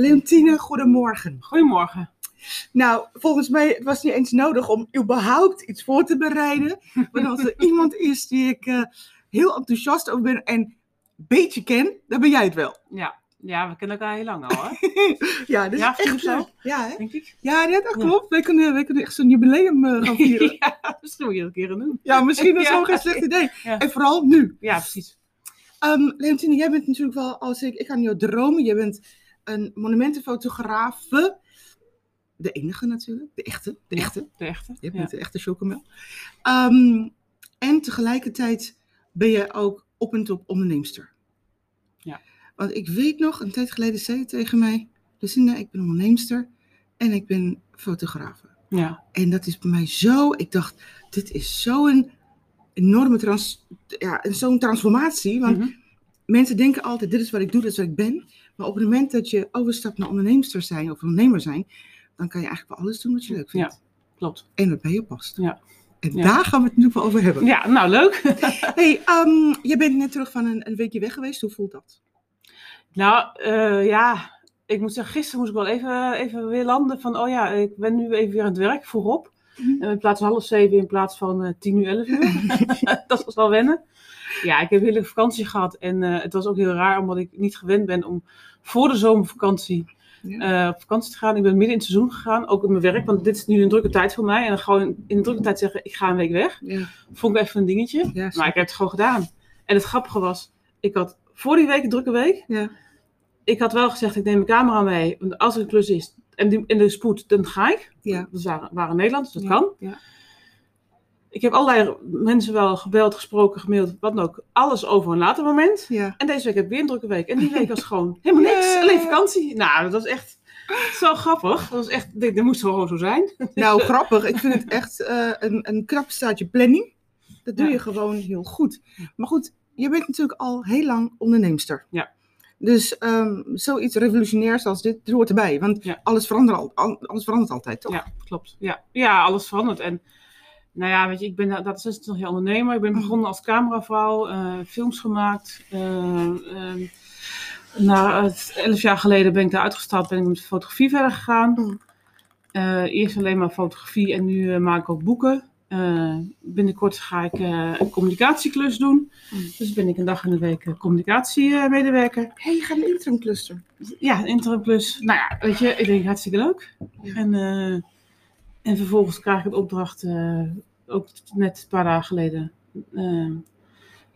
Leontine, goedemorgen. Goedemorgen. Nou, volgens mij het was het niet eens nodig om überhaupt iets voor te bereiden. Maar als er iemand is die ik eh, heel enthousiast over ben en een beetje ken, dan ben jij het wel. Ja, ja we kennen elkaar heel lang al, hè? ja, dat is Ja, echt zo? Ja, hè? denk ik. Ja, dat dat Ja. klopt. Wij kunnen, wij kunnen echt zo'n jubileum eh, gaan vieren. ja, misschien moet je dat een keer doen. Ja, misschien is Ja. wel geen slecht idee. En vooral nu. Ja, precies. Ehm Leontine, jij bent natuurlijk wel, als ik, ik kan jou dromen, jij bent een monumentenfotografe. De enige natuurlijk, de echte, de echte. De echte. Je hebt niet de echte chocomel. Ehm, en tegelijkertijd ben je ook op en top onderneemster. Ja. Want ik weet nog, een tijd geleden zei je tegen mij, Lucinda, ik ben onderneemster en ik ben fotografe. Ja. En dat is bij mij zo, ik dacht, dit is zo'n enorme trans, ja, zo'n transformatie. Want Mhm. Mensen denken altijd, dit is wat ik doe, dit is wat ik ben. Maar op het moment dat je overstapt naar onderneemster zijn of ondernemer zijn, dan kan je eigenlijk wel alles doen wat je leuk vindt. Klopt. En wat bij je past. Ja. En Ja. daar gaan we het nu wel over hebben. Ja, nou leuk. Hey, ehm, je bent net terug van een, een weekje weg geweest. Hoe voelt dat? nou, eh, ja. Ik moet zeggen, gisteren moest ik wel even, even weer landen van, oh ja, ik ben nu even weer aan het werk, vroeg op. Mhm. En in plaats van half zeven in plaats van eh, tien uur, elf uur. dat was wel wennen. Ja, ik heb een hele vakantie gehad. En eh, het was ook heel raar, omdat ik niet gewend ben om voor de zomervakantie Ja. eh, op vakantie te gaan. Ik ben midden in het seizoen gegaan, ook in mijn werk. Want dit is nu een drukke tijd voor mij. En dan gewoon in de drukke tijd zeggen, ik ga een week weg. ja. Vond ik even een dingetje. Ja, Maar ik heb het gewoon gedaan. En het grappige was, ik had voor die week een drukke week. ja. Ik had wel gezegd, ik neem mijn camera mee. Want als er een klus is en, die, en de spoed, dan ga ik. Ja. We waren, waren in Nederland, dus dat Ja, kan. Ik heb allerlei mensen wel gebeld, gesproken, gemaild, wat dan ook. Alles over een later moment. ja. En deze week heb ik weer een drukke week. En die week was gewoon helemaal niks. Alleen vakantie. Nou, dat was echt zo grappig. Dat was echt, dit, dit moest gewoon zo zijn. Nou, grappig. Ik vind het echt eh, een, een knap staatje planning. Dat doe Ja. je gewoon heel goed. Maar goed, je bent natuurlijk al heel lang onderneemster. Ja. Dus ehm, zoiets revolutionairs als dit, hoort erbij. Want Ja. alles, verandert al- alles verandert altijd, toch? Ja, klopt. Ja, ja alles verandert. En nou ja, weet je, ik ben dat is 26 jaar ondernemer. Ik ben Mm. begonnen als cameravrouw, eh, films gemaakt. Eh, ehm, na het- elf jaar geleden ben ik daar uitgestapt, ben ik met fotografie verder gegaan. Mm. Eh, eerst alleen maar fotografie en nu maak ik ook boeken. Binnenkort ga ik een communicatieklus doen. Mm. Dus ben ik een dag in de week communicatiemedewerker. Hé, hey, je gaat een interim cluster. Ja, interim plus. Nou ja, weet je, ik denk hartstikke leuk. Ja. En, en vervolgens krijg ik een opdracht, eh, ook net een paar dagen geleden, eh,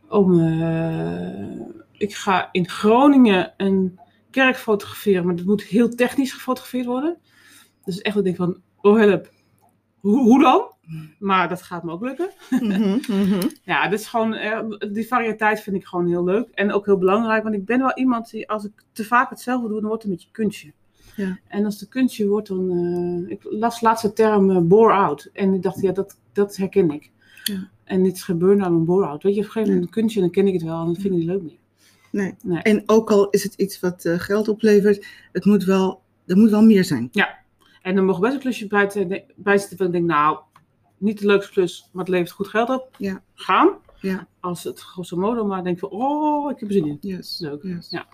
om, eh, ik ga in Groningen een kerk fotograferen, maar dat moet heel technisch gefotografeerd worden. Dus echt ik denk van, oh help, hoe, hoe dan? Maar dat gaat me ook lukken. Mhm, mhm. Ja, is gewoon, die variëteit vind ik gewoon heel leuk. En ook heel belangrijk, want ik ben wel iemand die, als ik te vaak hetzelfde doe, dan wordt het een beetje kunstje. Ja. En als een kunstje wordt, dan. eh, ik las laatst de term eh, bore-out. En ik dacht, ja, dat, dat herken ik. Ja. En dit is geen burn-out, een bore-out. Weet je, op een gegeven moment een kunstje, dan ken ik het wel. En dat vind ik niet leuk meer. Nee. Nee. En ook al is het iets wat eh, geld oplevert, het moet wel, er moet wel meer zijn. En dan mogen best een klusje bij, te- bij zitten. van Ik denk, nou, niet de leukste klus, maar het levert goed geld op. Ja. Gaan. Ja. Als het grosso modo, maar denk van, oh, ik heb er zin in. Yes. Leuk. Yes. Ja.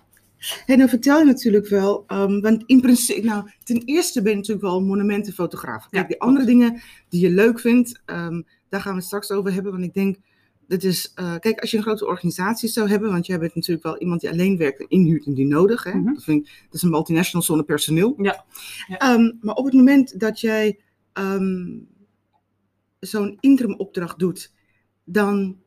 En dan vertel je natuurlijk wel, ehm, want in principe, nou, ten eerste ben je natuurlijk wel monumentenfotograaf. Kijk, Ja, die klopt. andere dingen die je leuk vindt, ehm, daar gaan we het straks over hebben. Want ik denk, dat is, eh, kijk, als je een grote organisatie zou hebben, want jij bent natuurlijk wel iemand die alleen werkt en inhuurt en die nodig. Hè? Mhm. dat, vind ik, dat is een multinational zonder personeel. Ja. Ja. Ehm, maar op het moment dat jij zo'n interim opdracht doet, dan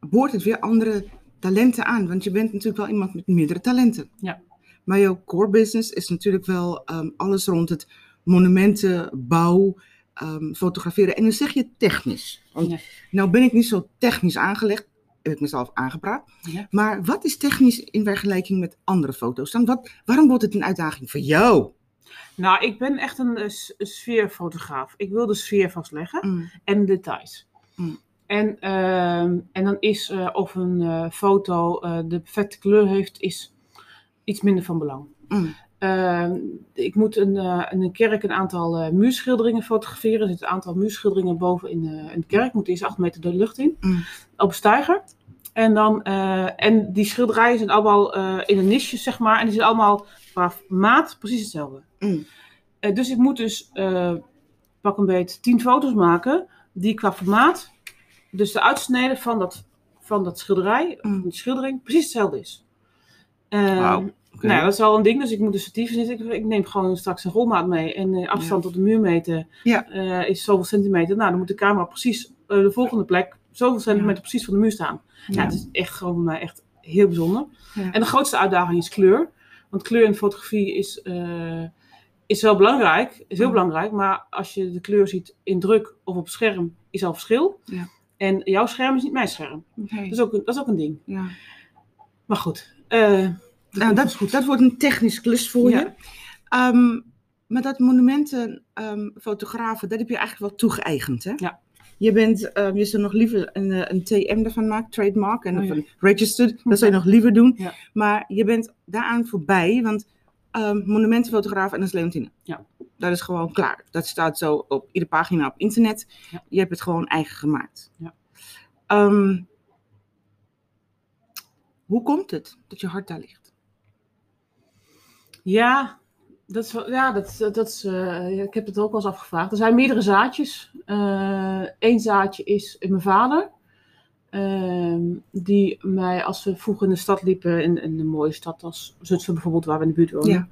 boort het weer andere talenten aan. Want je bent natuurlijk wel iemand met meerdere talenten. Ja. Maar jouw core business is natuurlijk wel ehm, alles rond het monumenten, bouw, ehm, fotograferen. En dan zeg je technisch. Want Ja. nou ben ik niet zo technisch aangelegd. Heb ik mezelf aangepraat. Ja. Maar wat is technisch in vergelijking met andere foto's dan? Wat, waarom wordt het een uitdaging voor jou? Nou, ik ben echt een, eh, een sfeerfotograaf. Ik wil de sfeer vastleggen Mm, en de details. Mm. En, ehm, en dan is eh, of een eh, foto eh, de perfecte kleur heeft, is iets minder van belang. mm, Ehm, ik moet een, in een kerk een aantal muurschilderingen fotograferen. Er zit een aantal muurschilderingen boven in, de in de kerk. Moet eerst acht meter de lucht in. mm. Op een steiger. En, dan, en die schilderijen zijn allemaal in een nisje, zeg maar. En die zijn allemaal qua maat precies hetzelfde. Mm. Dus ik moet dus pak een beet tien foto's maken die qua formaat, dus de uitsnede van dat, van dat schilderij, Mm. van die schildering, precies hetzelfde is. Eh, Wauw, oké. Nou, ja, dat is al een ding, dus ik moet de statief zitten. Ik, ik neem gewoon straks een rolmaat mee en eh, afstand tot de muur meten Ja. eh, is zoveel centimeter. Nou, dan moet de camera precies eh, de volgende plek zoveel centimeter precies van de muur staan. Ja, het is echt gewoon voor mij echt heel bijzonder. Ja. En de grootste uitdaging is kleur. Want kleur in fotografie is, eh, is wel belangrijk, is heel Mm. belangrijk. Maar als je de kleur ziet in druk of op scherm, is al verschil. Ja. En jouw scherm is niet mijn scherm. Nee. Dat is ook een, dat is ook een ding. ja. Maar goed. eh, Nou, dat, dat wordt een technisch klus voor Ja. je. Ehm, maar dat monumentenfotografen, dat heb je eigenlijk wel toegeëigend, hè? Ja. Je bent, ehm, je zou nog liever een, eh, een TM ervan maken, trademark, en Oh, ja. registered, dat zou je nog liever doen. Ja. Maar je bent daaraan voorbij, want ehm, monumentenfotograaf en dat is Leontine. Ja. Dat is gewoon klaar. Dat staat zo op iedere pagina op internet. Ja. Je hebt het gewoon eigen gemaakt. Ja. Ehm, hoe komt het dat je hart daar ligt? Ja, dat is, ja, dat, dat, is, eh, ik heb het ook wel eens afgevraagd. Er zijn meerdere zaadjes. Eén zaadje is mijn vader. Ehm, die mij, als we vroeger in de stad liepen, in, in een mooie stad als Zutphen bijvoorbeeld, waar we in de buurt wonen, Ja.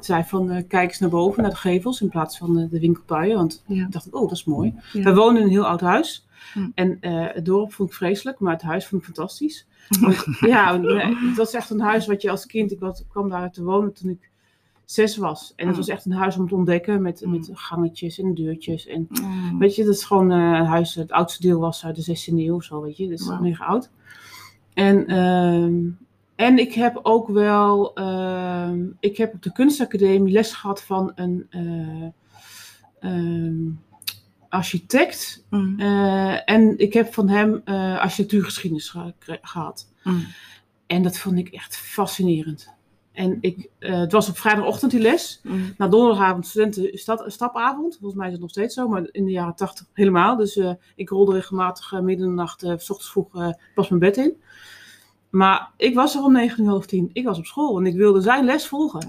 zei van eh, kijk eens naar boven, naar de gevels, in plaats van eh, de winkelpuien. Want Ja. ik dacht, oh, dat is mooi. Ja. We woonden in een heel oud huis. Hm. En eh, het dorp vond ik vreselijk, maar het huis vond ik fantastisch. Want, ja, nee, het was echt een huis wat je als kind, ik was, kwam daar te wonen toen ik zes was. En het Mm. was echt een huis om te ontdekken met, Mm. met gangetjes en deurtjes. En Mm. weet je, dat is gewoon eh, een huis, het oudste deel was uit de 16e eeuw of zo, weet je. Dus Wauw. mega oud. En, ehm, en ik heb ook wel, ehm, ik heb op de kunstacademie les gehad van een eh, ehm, architect. Mm. Eh, en ik heb van hem eh, architectuurgeschiedenis ge- ge- gehad. En dat vond ik echt fascinerend. En ik, eh, het was op vrijdagochtend die les. Mm. Na donderdagavond studenten stad, stapavond. Volgens mij is het nog steeds zo, maar in de jaren tachtig helemaal. Dus eh, ik rolde regelmatig de nacht, eh, s ochtends vroeg, pas mijn bed in. Maar ik was er om negen uur half tien. Ik was op school en ik wilde zijn les volgen.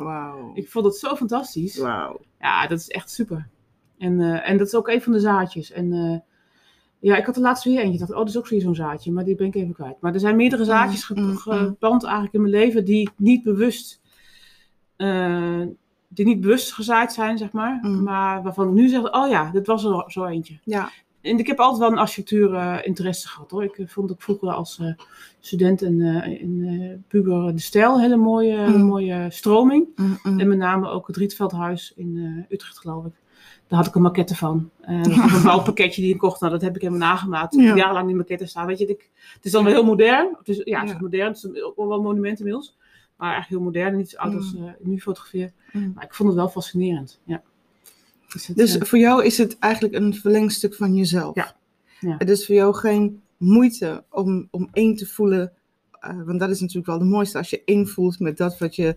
Ik vond het zo fantastisch. Ja, dat is echt super. En, en dat is ook een van de zaadjes. En ja, ik had er laatst weer eentje. Ik dacht, oh, dat is ook weer zo'n zaadje. Maar die ben ik even kwijt. Maar er zijn meerdere zaadjes mm, mm. geplant eigenlijk in mijn leven die niet bewust, eh, die niet bewust gezaaid zijn, zeg maar. Mm. Maar waarvan ik nu zeg, oh ja, dit was er zo eentje. Ja. En ik heb altijd wel een architectuur eh, interesse gehad hoor. Ik eh, vond ook vroeger als student en in puber de stijl een hele mooie, Mm. mooie stroming. Mm, mm. En met name ook het Rietveldhuis in Utrecht, geloof ik. Daar had ik een maquette van. Een bouwpakketje die ik kocht. Nou, dat heb ik helemaal nagemaakt. Ik Ja. heb jarenlang die maquette staan. Weet je, ik, het is dan wel heel modern. Het is, ja, het is Ja. modern. Het is ook wel een monument inmiddels. Maar eigenlijk heel modern. Niet zo oud als Mm. eh, nu fotografeer. Mm. Maar ik vond het wel fascinerend. Ja. Dus, het, Dus eh, voor jou is het eigenlijk een verlengstuk van jezelf. Ja. Ja. Het is voor jou geen moeite om, om één te voelen. eh, want dat is natuurlijk wel de mooiste. Als je één voelt met dat wat je,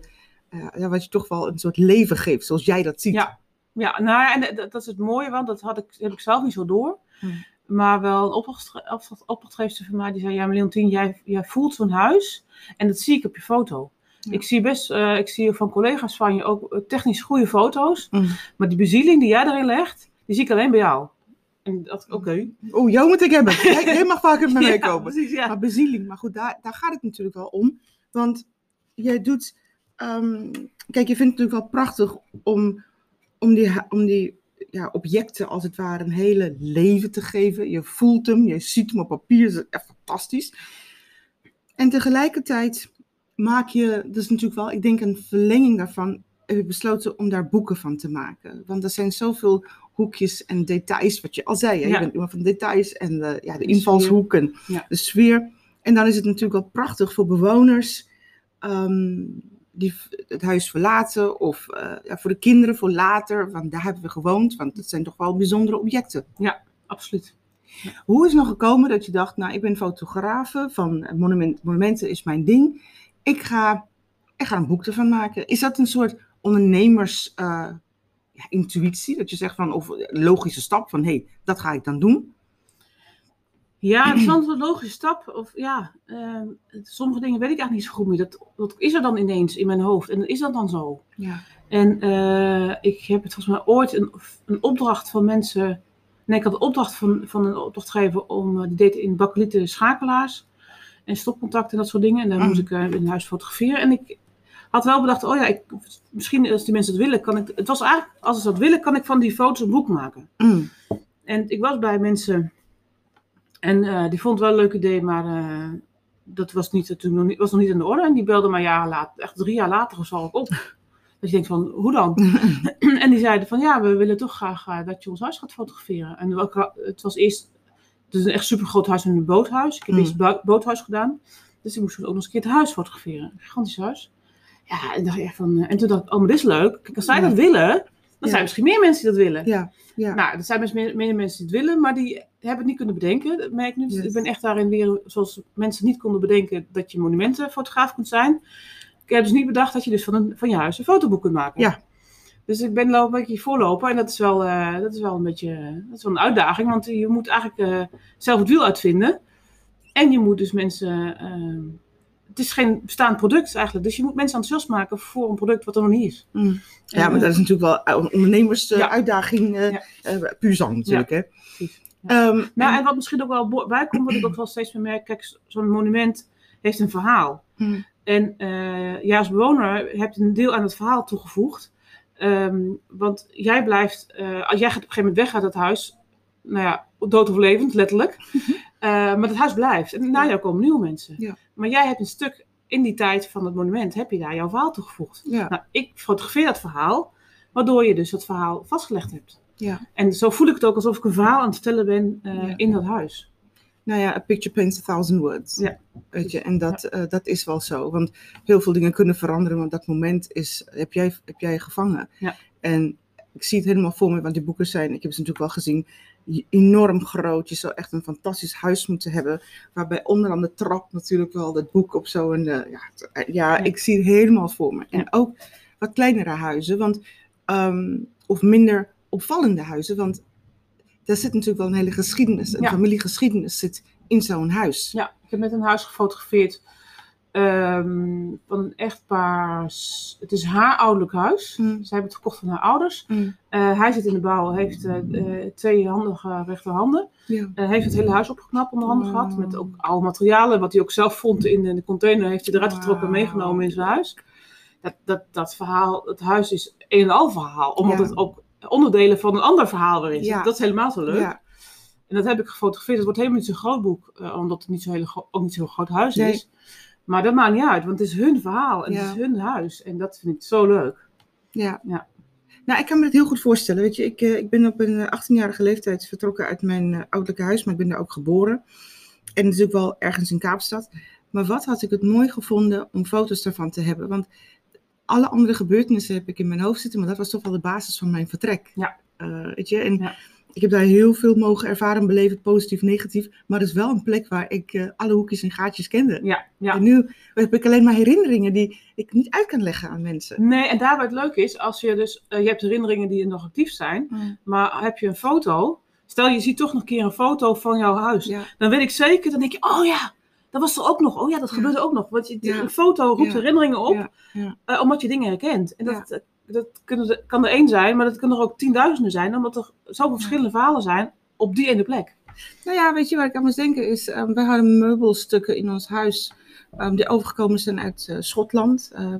ja, wat je toch wel een soort leven geeft. Zoals jij dat ziet. Ja. ja, nou ja, en dat, dat is het mooie. Want dat had ik, heb ik zelf niet zo door. Mm. Maar wel een opdracht- opdracht- opdrachtgeefster van mij die zei: Ja, Leontien, jij, jij voelt zo'n huis en dat zie ik op je foto. Ja. Ik zie best, eh, ik zie van collega's van je ook eh, technisch goede foto's, Mm. maar die bezieling die jij erin legt, die zie ik alleen bij jou. En dat, oké. Oeh, jou moet ik hebben. Jij, jij mag vaker met mij komen. precies, ja. Maar bezieling, maar goed, daar, daar gaat het natuurlijk wel om. Want jij doet. ehm, kijk, je vindt het natuurlijk wel prachtig om, om die, om die ja, objecten als het ware een hele leven te geven. Je voelt hem, je ziet hem op papier, dat is echt fantastisch. En tegelijkertijd maak je, dat is natuurlijk wel, ik denk een verlenging daarvan, heb je besloten om daar boeken van te maken. Want er zijn zoveel hoekjes en details, wat je al zei. Hè? Ja. Je bent iemand van details en de, ja, de De invalshoeken, Ja. de sfeer. En dan is het natuurlijk wel prachtig voor bewoners ehm, die het huis verlaten. Of eh, ja, voor de kinderen, voor later. Want daar hebben we gewoond. Want het zijn toch wel bijzondere objecten. Absoluut. Hoe is het nog gekomen dat je dacht, nou ik ben fotografe van monument, monumenten is mijn ding. Ik ga, ik ga een boek ervan maken. Is dat een soort ondernemers eh, ja, intuïtie? Dat je zegt van, of een logische stap van, hé, hey, dat ga ik dan doen. Ja, het is wel een logische stap. Of ja, ehm, sommige dingen weet ik eigenlijk niet zo goed meer. Dat, dat is er dan ineens in mijn hoofd. En is dat dan zo? Ja. En eh, ik heb het volgens mij ooit een, een opdracht van mensen. Nee, ik had een opdracht van, van een opdrachtgever om. eh, die deed in bakkelieten schakelaars. En stopcontact en dat soort dingen. En daar Mm. moest ik eh, in huis fotograferen. En ik had wel bedacht, oh ja, ik, misschien als die mensen het willen, kan ik. Het was eigenlijk, als ze dat willen, kan ik van die foto's een boek maken. Mm. En ik was bij mensen. En eh, die vond het wel een leuk idee, maar eh, dat was, niet, toen nog niet, was nog niet in de orde. En die belde maar jaren later, echt drie jaar later of zo op. Dat je denkt van, hoe dan? en die zeiden van, ja, we willen toch graag dat je ons huis gaat fotograferen. En het was eerst, het is een echt super groot huis en een boothuis. Ik heb Mm. eerst boothuis gedaan. Dus ik moest ook nog eens een keer het huis fotograferen. Een gigantisch huis. Ja, en, dacht echt van, eh, en toen dacht ik, oh, maar dit is leuk. Kijk, als zij Ja. dat willen, dan Ja. zijn er misschien meer mensen die dat willen. Ja, ja. Nou, er zijn best meer, meer mensen die het willen, maar die hebben het niet kunnen bedenken. Dat merk ik nu. Dus Yes. Ik ben echt daarin weer, zoals mensen niet konden bedenken dat je monumentenfotograaf kunt zijn. Ik heb dus niet bedacht dat je dus van, een, van je huis een fotoboek kunt maken. Ja. Dus ik ben wel een beetje voorloper en dat is wel, eh, dat is wel een beetje dat is wel een uitdaging. Want je moet eigenlijk eh, zelf het wiel uitvinden. En je moet dus mensen... eh, het is geen bestaand product eigenlijk. Dus je moet mensen enthousiast maken voor een product wat er nog niet is. Mm. Ja, maar dat is natuurlijk wel een ondernemers Ja. uitdaging. eh Ja. eh, puur zang natuurlijk, hè. precies. Ehm, Nou, en- wat misschien ook wel bijkomt, wat ik ook wel steeds meer merk, kijk, zo'n monument heeft een verhaal. Mm. En eh jij als bewoner hebt een deel aan het verhaal toegevoegd. Ehm, want jij blijft, eh, als jij gaat op een gegeven moment weg uit het huis, nou ja, dood of levend, letterlijk. Eh, maar het huis blijft. En na jou komen nieuwe mensen. Ja. Maar jij hebt een stuk in die tijd van het monument, heb je daar jouw verhaal toegevoegd. ja. Nou, ik fotografeer dat verhaal, waardoor je dus dat verhaal vastgelegd hebt. Ja. En zo voel ik het ook alsof ik een verhaal aan het vertellen ben eh, in dat huis. Nou ja, a picture paints a thousand words. Ja. Weet je, en dat, eh, dat is wel zo. Want heel veel dingen kunnen veranderen, want dat moment is, heb, jij, heb jij gevangen. Ja. En ik zie het helemaal voor me, want die boeken zijn, ik heb ze natuurlijk wel gezien, enorm groot. Je zou echt een fantastisch huis moeten hebben, waarbij onderaan de trap natuurlijk wel dat boek op zo'n, eh, ja, eh, ja, Ja. ik zie het helemaal voor me. En ook wat kleinere huizen, want, ehm, of minder opvallende huizen, want daar zit natuurlijk wel een hele geschiedenis, een Ja. familiegeschiedenis zit in zo'n huis. Ja, ik heb net een huis gefotografeerd ehm, van een echtpaar. Het is haar ouderlijk huis. Mm. Zij hebben het gekocht van haar ouders. Mm. Eh, hij zit in de bouw, heeft eh, eh, twee handige rechterhanden. Ja. Heeft het hele huis opgeknapt onder handen Wow. gehad. Met ook oude materialen, wat hij ook zelf vond in de, in de container. Heeft hij eruit getrokken en meegenomen in zijn huis. Dat, dat, dat verhaal, het huis is een en al verhaal. Omdat Ja. het ook onderdelen van een ander verhaal weer. Ja. Dat is helemaal zo leuk. Ja. En dat heb ik gefotografeerd. Het wordt helemaal niet zo'n groot boek, eh, omdat het niet zo hele ook niet zo'n groot huis Nee. is. Maar dat maakt niet uit, want het is hun verhaal en Ja. het is hun huis. En dat vind ik zo leuk. Ja. Ja. Nou, ik kan me het heel goed voorstellen. Weet je, ik, eh, ik ben op een eh, 18-jarige leeftijd vertrokken uit mijn eh, ouderlijke huis, maar ik ben daar ook geboren. En natuurlijk wel ergens in Kaapstad. Maar wat had ik het mooi gevonden om foto's daarvan te hebben? Want alle andere gebeurtenissen heb ik in mijn hoofd zitten, maar dat was toch wel de basis van mijn vertrek. Ja. Eh, weet je, en Ja. ik heb daar heel veel mogen ervaren, beleven, positief, negatief. Maar het is wel een plek waar ik eh, alle hoekjes en gaatjes kende. Ja, ja. En nu heb ik alleen maar herinneringen die ik niet uit kan leggen aan mensen. Nee, en daarbij het leuke is, als je dus, eh, je hebt herinneringen die nog actief zijn, maar heb je een foto, stel je ziet toch nog een keer een foto van jouw huis, Ja, dan weet ik zeker, dan denk je, oh ja, dat was er ook nog, oh ja, dat gebeurde ook nog. Want je, een foto roept herinneringen op, eh, omdat je dingen herkent. En dat, dat kunnen er- kan er één zijn, maar dat kunnen er ook tienduizenden zijn, omdat er zoveel verschillende verhalen zijn op die ene plek. Nou ja, weet je waar ik aan moest denken is, ehm wij hadden meubelstukken in ons huis ehm, die overgekomen zijn uit eh, Schotland. Ehm,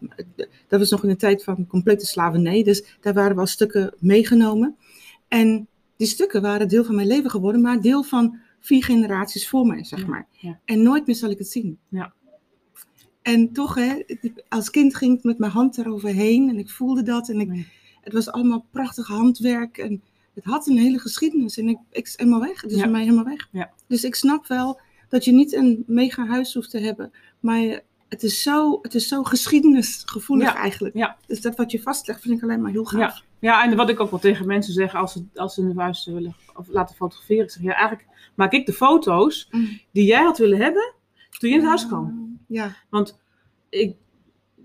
dat was nog in de tijd van complete slavernij, dus daar waren wel stukken meegenomen. En die stukken waren deel van mijn leven geworden, maar deel van vier generaties voor mij, zeg maar. En nooit meer zal ik het zien. Ja. En toch, hè, als kind ging ik met mijn hand eroverheen en ik voelde dat. En ik, Nee. het was allemaal prachtig handwerk en het had een hele geschiedenis. En ik, ik is helemaal weg, het is Ja. mij helemaal weg. Ja. Dus ik snap wel dat je niet een mega huis hoeft te hebben, maar het is zo, het is zo geschiedenisgevoelig Ja. eigenlijk. Dus dat wat je vastlegt vind ik alleen maar heel gaaf. Ja, en wat ik ook wel tegen mensen zeg als ze, als ze hun huis willen of laten fotograferen. Ik zeg, ja, eigenlijk maak ik de foto's Mm. die jij had willen hebben toen je in het huis kwam. Ja, Want ik,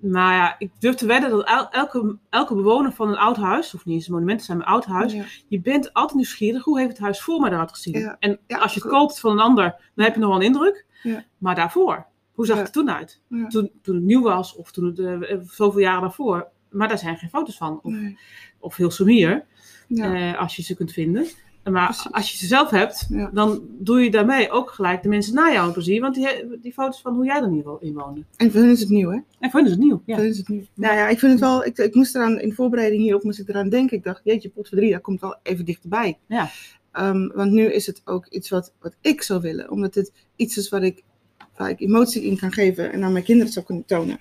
nou ja, ik durf te wedden dat el- elke, elke bewoner van een oud huis, of niet eens een monument zijn, maar een oud huis, Ja. je bent altijd nieuwsgierig, hoe heeft het huis voor mij eruit gezien? Ja. En Ja, als je het koopt van een ander, dan heb je nog wel een indruk. Ja. Maar daarvoor, hoe zag het er toen uit? Toen, toen het nieuw was, of toen het eh, zoveel jaren daarvoor. Maar daar zijn geen foto's van. Of, Nee. Of heel sumier, Ja. eh, als je ze kunt vinden. Maar Precies. als je ze zelf hebt, Ja. dan doe je daarmee ook gelijk de mensen na jou plezier. Want die, die foto's van hoe jij er in ieder geval in woonde. En voor hun is het nieuw, hè? En voor hen is het nieuw. Voor Ja. hun is het nieuw. Nou ja, ik vind het wel. Ik, ik moest eraan in voorbereiding hierop moest ik eraan denken. Ik dacht, jeetje, pot voor drie, dat komt wel even dichterbij. Ja. Ehm, want nu is het ook iets wat, wat ik zou willen, omdat het iets is wat ik, waar ik emotie in kan geven en aan mijn kinderen zou kunnen tonen.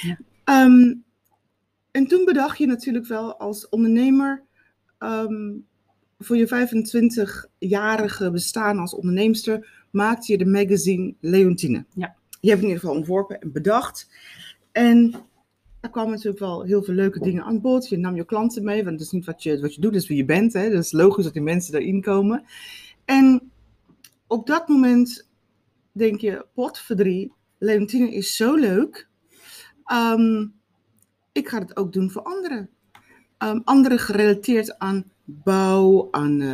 Ja. Ehm, en toen bedacht je natuurlijk wel als ondernemer ehm, voor je 25-jarige bestaan als onderneemster maakte je de magazine Leontine. Ja. Je hebt in ieder geval ontworpen en bedacht. En er kwamen natuurlijk wel heel veel leuke dingen aan bod. Je nam je klanten mee, want het is niet wat je, wat je doet, het is wie je bent. Hè? Dus logisch dat die mensen daarin komen. En op dat moment denk je, potverdrie, Leontine is zo leuk. Ehm, ik ga het ook doen voor anderen. Ehm, anderen gerelateerd aan bouw, aan eh,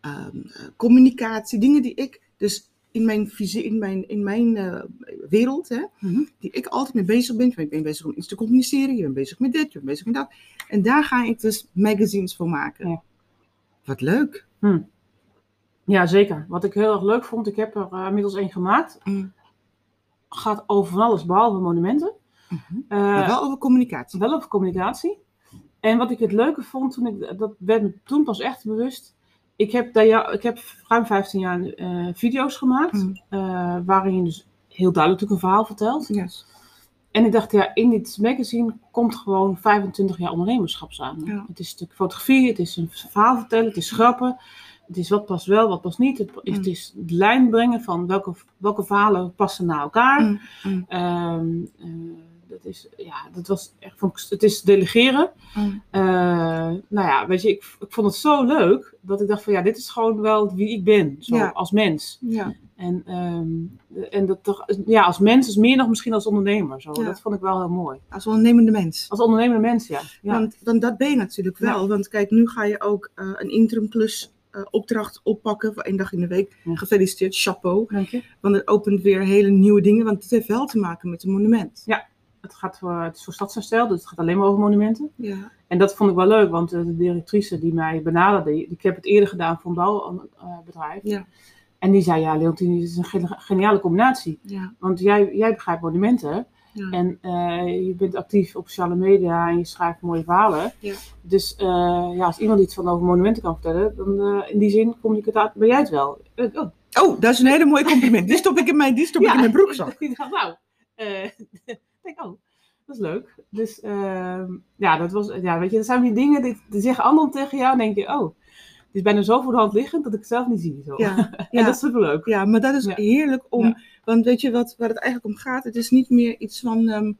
ehm, eh, communicatie, dingen die ik dus in mijn, visie, in mijn, in mijn eh, wereld, hè, Mhm. die ik altijd mee bezig ben. Je bent bezig om iets te communiceren, je bent bezig met dit, je bent bezig met dat. En daar ga ik dus magazines voor maken. Ja. Wat leuk. ja, zeker. Wat ik heel erg leuk vond, ik heb er eh, inmiddels één gemaakt. Mm. Gaat over van alles behalve monumenten. Mhm. Eh, Maar wel over communicatie. wel over communicatie. En wat ik het leuke vond, toen ik, dat werd me toen pas echt bewust. Ik heb, daar, ik heb ruim 15 jaar eh, video's gemaakt. Mm. eh, waarin je dus heel duidelijk natuurlijk een verhaal vertelt. Yes. En ik dacht, ja, in dit magazine komt gewoon 25 jaar ondernemerschap samen. Ja. Het is stuk fotografie, het is een verhaal vertellen, het is grappen. Het is wat past wel, wat past niet. Het, is- Mm. het is de lijn brengen van welke, welke verhalen passen naar elkaar. Mm, is, ja, dat was echt, het is delegeren. mm. Eh, nou ja, weet je, ik, ik vond het zo leuk dat ik dacht van ja, dit is gewoon wel wie ik ben, zo Ja. als mens. Ja. En, ehm, en dat toch, ja, als mens is meer nog misschien als ondernemer. Zo. Ja. Dat vond ik wel heel mooi. Als ondernemende mens. Als ondernemende mens, ja. ja. Want, want dat ben je natuurlijk wel. Want kijk, nu ga je ook eh, een interimklus eh, opdracht oppakken voor één dag in de week. Ja. Gefeliciteerd, chapeau. Dank je. Want het opent weer hele nieuwe dingen. Want het heeft wel te maken met een monument. Het, gaat voor, het is voor stadsherstel, dus het gaat alleen maar over monumenten. Ja. En dat vond ik wel leuk, want eh, de directrice die mij benaderde, die- ik heb het eerder gedaan voor een bouwbedrijf. Ja. En die zei, ja Leontine, dit is een geniale combinatie. Ja. Want jij, jij begrijpt monumenten Ja. en eh, je bent actief op sociale media en je schrijft mooie verhalen. Ja. Dus eh, ja, als iemand iets van over monumenten kan vertellen, dan eh, in die zin communicatie ben jij het wel. Eh, oh, Oh, dat is een hele mooie compliment. Die stop ik in mijn, die stop ik in mijn broekzak. Ik dacht, nou, eh, ik denk, oh, dat is leuk. Dus ehm, ja, dat was, ja, weet je, dat zijn die dingen, die, die zeggen anderen tegen jou, en denk je, oh, het is bijna zo voor de hand liggend dat ik het zelf niet zie. Zo. Ja. En Ja. dat is superleuk. Ja, maar dat is Ja. heerlijk om. Want weet je wat, waar het eigenlijk om gaat? Het is niet meer iets van ehm,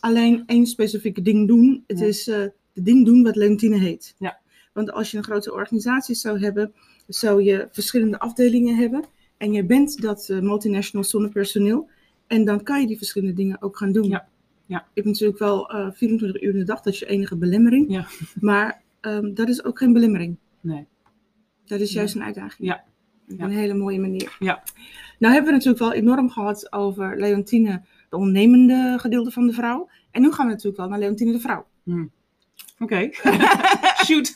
alleen één specifieke ding doen. Het is de ding doen wat Leontine heet. Ja. Want als je een grote organisatie zou hebben, zou je verschillende afdelingen hebben. En je bent dat eh, multinational zonnepersoneel. En dan kan je die verschillende dingen ook gaan doen. Ja. Ja. Je hebt natuurlijk wel eh 24 uur in de dag, dat is je enige belemmering. Ja. Maar ehm, dat is ook geen belemmering. Nee. Dat is juist een uitdaging. Ja. Op Ja. een hele mooie manier. Ja. Nou hebben we natuurlijk wel enorm gehad over Leontine, de ondernemende gedeelte van de vrouw. En nu gaan we natuurlijk wel naar Leontine de vrouw. Oké. Shoot.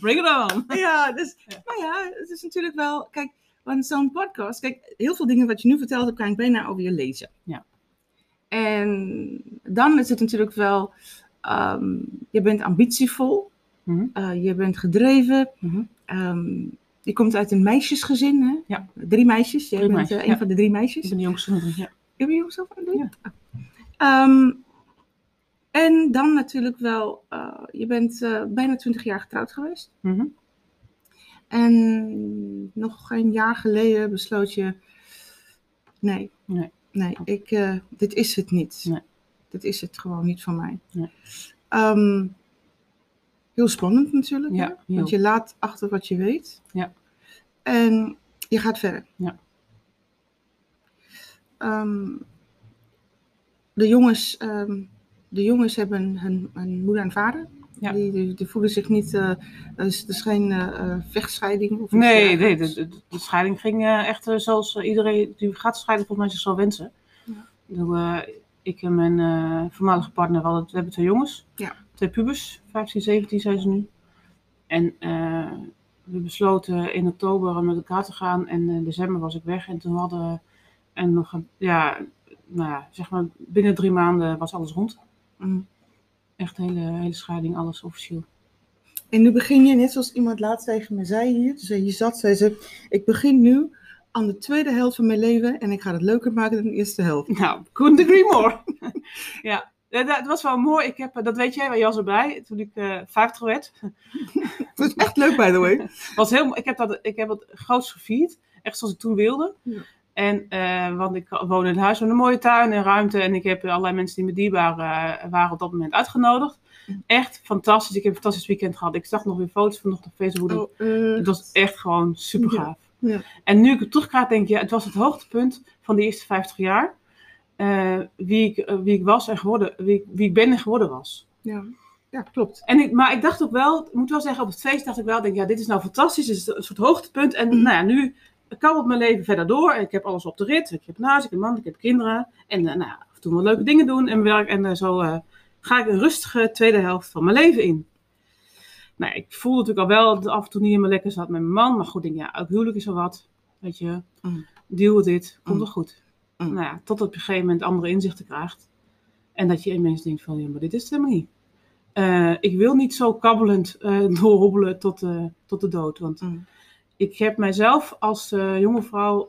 Bring it on. Ja, dus, Ja. nou ja, het is natuurlijk wel, kijk, want zo'n podcast, kijk, heel veel dingen wat je nu vertelt, heb kan ik bijna over je lezen. Ja. En dan is het natuurlijk wel, ehm, je bent ambitievol, Mhm. eh, je bent gedreven, Mhm. ehm, je komt uit een meisjesgezin, hè? Ja. Drie meisjes, jij Drie bent meisjes, eh, een ja. van de drie meisjes. Ik ben de jongste van drie, ja. Je jongens over doen? Ja. Ehm, en dan natuurlijk wel, eh, je bent bijna twintig jaar getrouwd geweest. Mhm. En nog een jaar geleden besloot je, nee, Nee. nee, ik, eh, dit is het niet. Nee. Dit is het gewoon niet van mij. Nee. Ehm, heel spannend natuurlijk, Ja, hè? heel. want je laat achter wat je weet. Ja. En je gaat verder. Ja. Ehm, de jongens, ehm, de jongens hebben hun, hun moeder en vader. Ja. Die, die, die voelen zich niet, er is, is geen vechtscheiding of Nee, nee de, de, de scheiding ging eh, echt eh, zoals eh, iedereen die gaat scheiden volgens mij zich zou wensen. Ja. Ik, en mijn voormalige partner, we, hadden, we hebben twee jongens. Ja. Twee pubers, 15, 17 zijn ze nu. En we besloten in oktober met elkaar te gaan. En in december was ik weg. En toen hadden we, en nog een, ja, nou ja, zeg maar binnen drie maanden was alles rond. Mm. Echt hele, hele scheiding, alles officieel. En nu begin je, net zoals iemand laatst tegen me zei hier, toen zei je zat, zei ze, ik begin nu aan de tweede helft van mijn leven en ik ga het leuker maken dan de eerste helft. Nou, couldn't agree more. ja, dat was wel mooi. Ik heb, eh, dat weet jij, waar je was erbij toen ik eh 50 werd. Dat is echt leuk, by the way. Was heel, ik heb dat ik heb het groots gevierd. Echt zoals ik toen wilde. Ja. En, eh, want ik woon in een huis met een mooie tuin en ruimte. En ik heb allerlei mensen die me dierbaar eh, waren op dat moment uitgenodigd. Ja. Echt fantastisch. Ik heb een fantastisch weekend gehad. Ik zag nog weer foto's van nog op Facebook. Oh, eh, Het was echt gewoon super Ja. gaaf. Ja. En nu ik het terugga, denk je, het was het hoogtepunt van de eerste 50 jaar. wie, ik, wie ik was en geworden, wie, ik- wie ik ben en geworden was. ja. ja, klopt. En ik, maar ik dacht ook wel, ik moet wel zeggen, op het feest dacht ik wel, denk, ja, dit is nou fantastisch, dit is een soort hoogtepunt. En Mhm. nou ja, nu kabbelt mijn leven verder door. Ik heb alles op de rit. Ik heb een huis, ik heb een man, ik heb kinderen. En eh, nou af en toe wel leuke dingen doen en werk. En eh, zo eh, ga ik een rustige tweede helft van mijn leven in. Nou, ik voelde natuurlijk al wel dat het af en toe niet helemaal lekker zat met mijn man. Maar goed, ik denk, ja, ook huwelijk is er wat. Weet je, Mm. deal with dit, komt Mm. wel goed. Mm. Nou ja, tot op een gegeven moment andere inzichten krijgt. En dat je ineens denkt van, ja, maar dit is het helemaal niet. Ik wil niet zo kabbelend doorhobbelen tot, tot de dood. Want Mm. Ik heb mijzelf als eh, jonge vrouw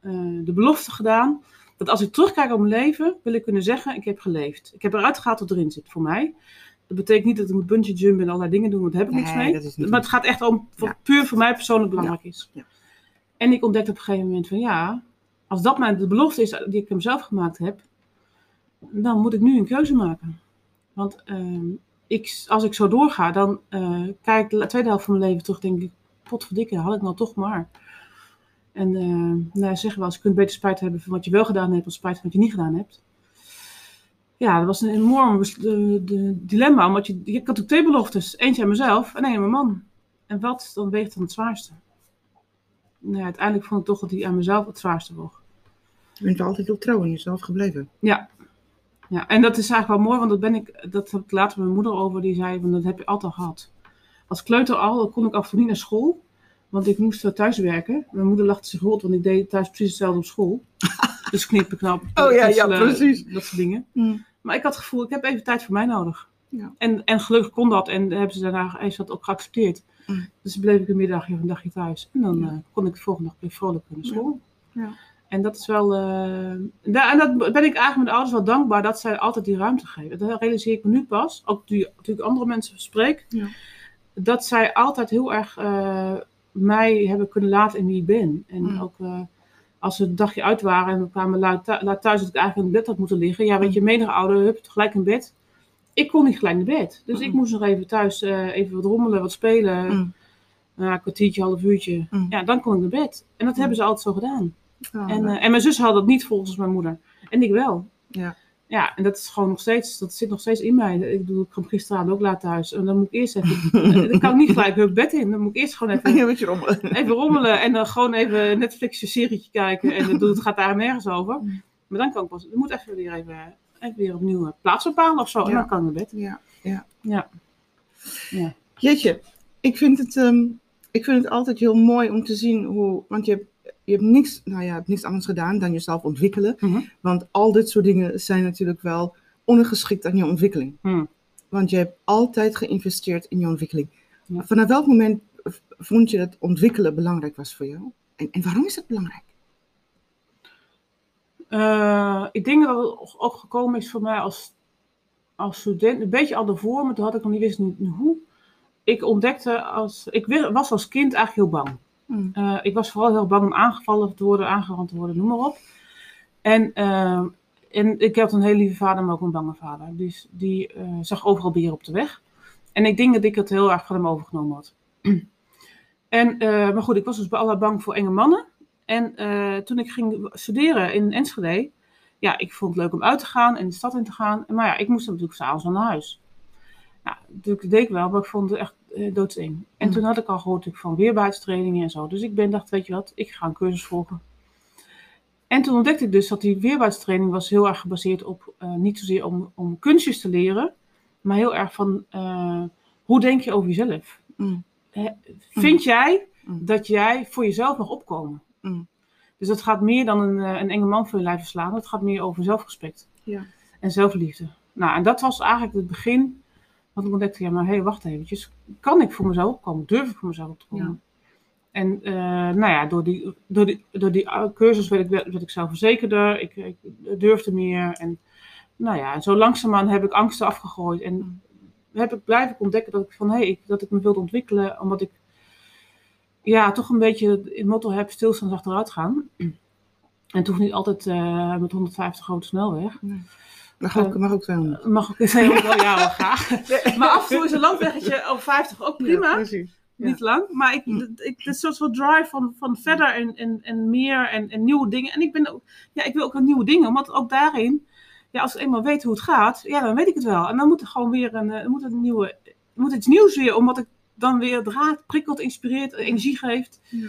eh, de belofte gedaan dat als ik terugkijk op mijn leven, wil ik kunnen zeggen, ik heb geleefd. Ik heb eruit gehaald wat erin zit voor mij. Dat betekent niet dat ik moet bungee jumpen en allerlei dingen doen, want daar heb ik niks Nee, mee. dat is niet maar het gaat echt om wat Ja. puur voor mij persoonlijk belangrijk is. Ja. En ik ontdekte op een gegeven moment van ja, als dat mijn de belofte is die ik hem zelf gemaakt heb, dan moet ik nu een keuze maken. Want ehm, ik, als ik zo doorga, dan eh, kijk ik de tweede helft van mijn leven terug, denk ik, potverdikke, had ik nou toch maar. En eh nou, zeggen we als je kunt beter spijt hebben van wat je wel gedaan hebt, dan spijt van wat je niet gedaan hebt. Ja, dat was een enorm bes- de, de dilemma, omdat je, je had natuurlijk twee beloftes. Eentje aan mezelf en één aan mijn man. En wat dan weegt dan het zwaarste? Nou, ja, uiteindelijk vond ik toch dat die aan mezelf het zwaarste woog. Je bent altijd heel trouw in jezelf gebleven. Ja. ja, en dat is eigenlijk wel mooi, want dat, ben ik, dat heb ik later met mijn moeder over. Die zei, van, dat heb je altijd gehad. Als kleuter al, dan kon ik af en toe niet naar school. Want ik moest thuis werken. Mijn moeder lachte zich rot, want ik deed thuis precies hetzelfde op school. dus knippen, knappen, Oh ja, ja, knutselen, precies. Dat soort dingen. Mm. Maar ik had het gevoel, ik heb even tijd voor mij nodig. Ja. En, en gelukkig kon dat. En hebben ze daarna heeft dat ook geaccepteerd. Mm. Dus bleef ik een middagje of een dagje thuis. En dan Ja. eh, kon ik de volgende dag weer vrolijk naar school. Ja. En dat is wel. eh, da- en dat ben ik eigenlijk mijn ouders wel dankbaar dat zij altijd die ruimte geven. Dat realiseer ik me nu pas. Ook toen ik andere mensen spreek. Ja. Dat zij altijd heel erg eh, mij hebben kunnen laten in wie ik ben. En Mm. ook eh, als ze een dagje uit waren en we kwamen laat, thu- laat thuis dat ik eigenlijk in bed had moeten liggen. Ja, Mm. weet je, menig ouder, hup, gelijk in bed. Ik kon niet gelijk naar bed. Dus Mm. ik moest nog even thuis eh, even wat rommelen, wat spelen. Mm. Ja, een kwartiertje, half uurtje. Mm. Ja, dan kon ik naar bed. En dat Mm. hebben ze altijd zo gedaan. Oh, En, nou, en mijn zus had dat niet volgens mijn moeder. En ik wel. Ja. Ja, en dat is gewoon nog steeds, dat zit nog steeds in mij. Ik bedoel, ik kwam gisteravond ook laat thuis. En dan moet ik eerst even, dan kan ik niet gelijk weer bed in. Dan moet ik eerst gewoon even, ja, je erom. even rommelen. En dan gewoon even Netflix een serietje kijken. En bedoel, het gaat daar nergens over. Mm. Maar dan kan ik pas, ik moet even weer even, even weer opnieuw een plaats bepalen of zo. En Ja. dan kan ik naar bed. Ja, ja. Ja. Ja. Jeetje, ik vind, het, ehm, ik vind het altijd heel mooi om te zien hoe. Want je hebt, je hebt, niks, nou ja, hebt niks anders gedaan dan jezelf ontwikkelen. Mhm. Want al dit soort dingen zijn natuurlijk wel ongeschikt aan je ontwikkeling. Hmm. Want je hebt altijd geïnvesteerd in je ontwikkeling. Ja. Vanaf welk moment vond je dat ontwikkelen belangrijk was voor jou? En, en waarom is het belangrijk? Eh, ik denk dat het ook gekomen is voor mij als, als student, een beetje al daarvoor, maar toen had ik nog niet wist hoe. Ik ontdekte als, ik was als kind eigenlijk heel bang. Hmm. Eh, ik was vooral heel bang om aangevallen te worden, aangerand te worden, noem maar op. En, eh, en ik had een hele lieve vader, maar ook een bange vader. Dus die eh, zag overal beren op de weg. En ik denk dat ik het heel erg van hem overgenomen had. en, eh, maar goed, ik was dus bij allerlei bang voor enge mannen. En toen ik ging studeren in Enschede, ja, ik vond het leuk om uit te gaan en de stad in te gaan. Maar ja, ik moest natuurlijk s'avonds naar huis. Nou, natuurlijk dat deed ik wel, maar ik vond het echt uh, doodseng. En Mm. toen had ik al gehoord van weerbaarheidstrainingen en zo. Dus ik ben dacht, weet je wat, ik ga een cursus volgen. En toen ontdekte ik dus dat die weerbaarheidstraining was heel erg gebaseerd op, eh, niet zozeer om, om kunstjes te leren, maar heel erg van, eh, hoe denk je over jezelf? Mm. Hè, Vind jij Mm. dat jij voor jezelf mag opkomen? Mm. Dus dat gaat meer dan een, eh, een enge man voor je lijf verslaan. Het gaat meer over zelfrespect Ja. en zelfliefde. Nou, en dat was eigenlijk het begin. Ik ontdekte, ja, maar hé, hey, wacht eventjes. Kan ik voor mezelf opkomen? Durf ik voor mezelf op te komen? En eh, nou ja, door die, door die, door die uh, cursus werd ik, werd ik zelfverzekerder. Ik, ik durfde meer. En nou ja, en zo langzaamaan heb ik angsten afgegooid. En heb ik blijven ontdekken dat ik van, hé, hey, dat ik me wilde ontwikkelen. Omdat ik ja, toch een beetje het motto heb, stilstaan achteruit gaan. En het hoeft niet altijd eh, met 150 grote snelweg. Mag ook, mag ook 200. Mag ook eens heel wel, ja, wel graag. Maar af en toe is een landweggetje over 50 ook prima. Precies. Ja. Niet lang, maar ik, Hm. ik, het is een soort drive van, van verder en, en, en meer en, en nieuwe dingen. En ik, ben ook, ja, ik wil ook aan nieuwe dingen, omdat ook daarin, ja, als ik eenmaal weet hoe het gaat, ja, dan weet ik het wel. En dan moet er gewoon weer een, eh, moet een nieuwe, moet iets nieuws weer, omdat ik dan weer draad, prikkelt, inspireert, energie geeft. Ja.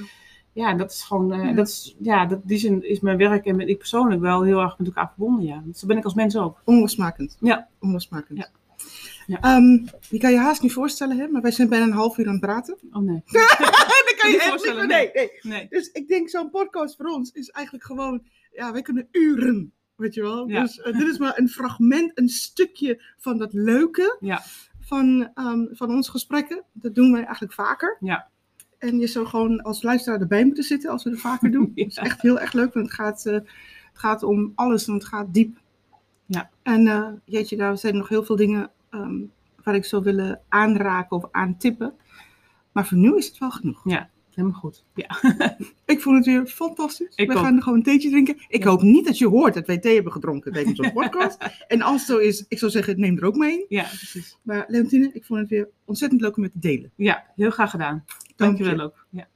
Ja, dat is gewoon, Ja. dat is, ja, dat, die zin is mijn werk en ik persoonlijk wel heel erg met elkaar verbonden, ja. Zo ben ik als mens ook. Onlosmakend. Ja. Onlosmakend. Ja. Ja. Ehm, je kan je haast niet voorstellen, hè? maar wij zijn bijna een half uur aan het praten. Oh nee. dat kan Niet echt voorstellen, Nee, nee. Nee. Dus ik denk, zo'n podcast voor ons is eigenlijk gewoon, ja, wij kunnen uren, weet je wel. Ja. Dus eh, dit is maar een fragment, een stukje van dat leuke Ja. van, ehm, van onze gesprekken. Dat doen wij eigenlijk vaker. Ja. En je zou gewoon als luisteraar erbij moeten zitten als we het vaker doen. Ja. Dat is echt heel erg leuk, want het gaat, eh, het gaat om alles en het gaat diep. Ja. En eh, jeetje, daar zijn nog heel veel dingen ehm, waar ik zou willen aanraken of aantippen. Maar voor nu is het wel genoeg. Helemaal goed. Ja. Ik vond het weer fantastisch. Ik We ook. gaan gewoon een theetje drinken. Ik Ja. hoop niet dat je hoort dat wij thee hebben gedronken tijdens onze podcast. en als het zo is, ik zou zeggen, neem er ook mee. Ja, precies. Maar Leontine, ik vond het weer ontzettend leuk om met te delen. Ja, heel graag gedaan. Dank je. Dankjewel ook. Ja.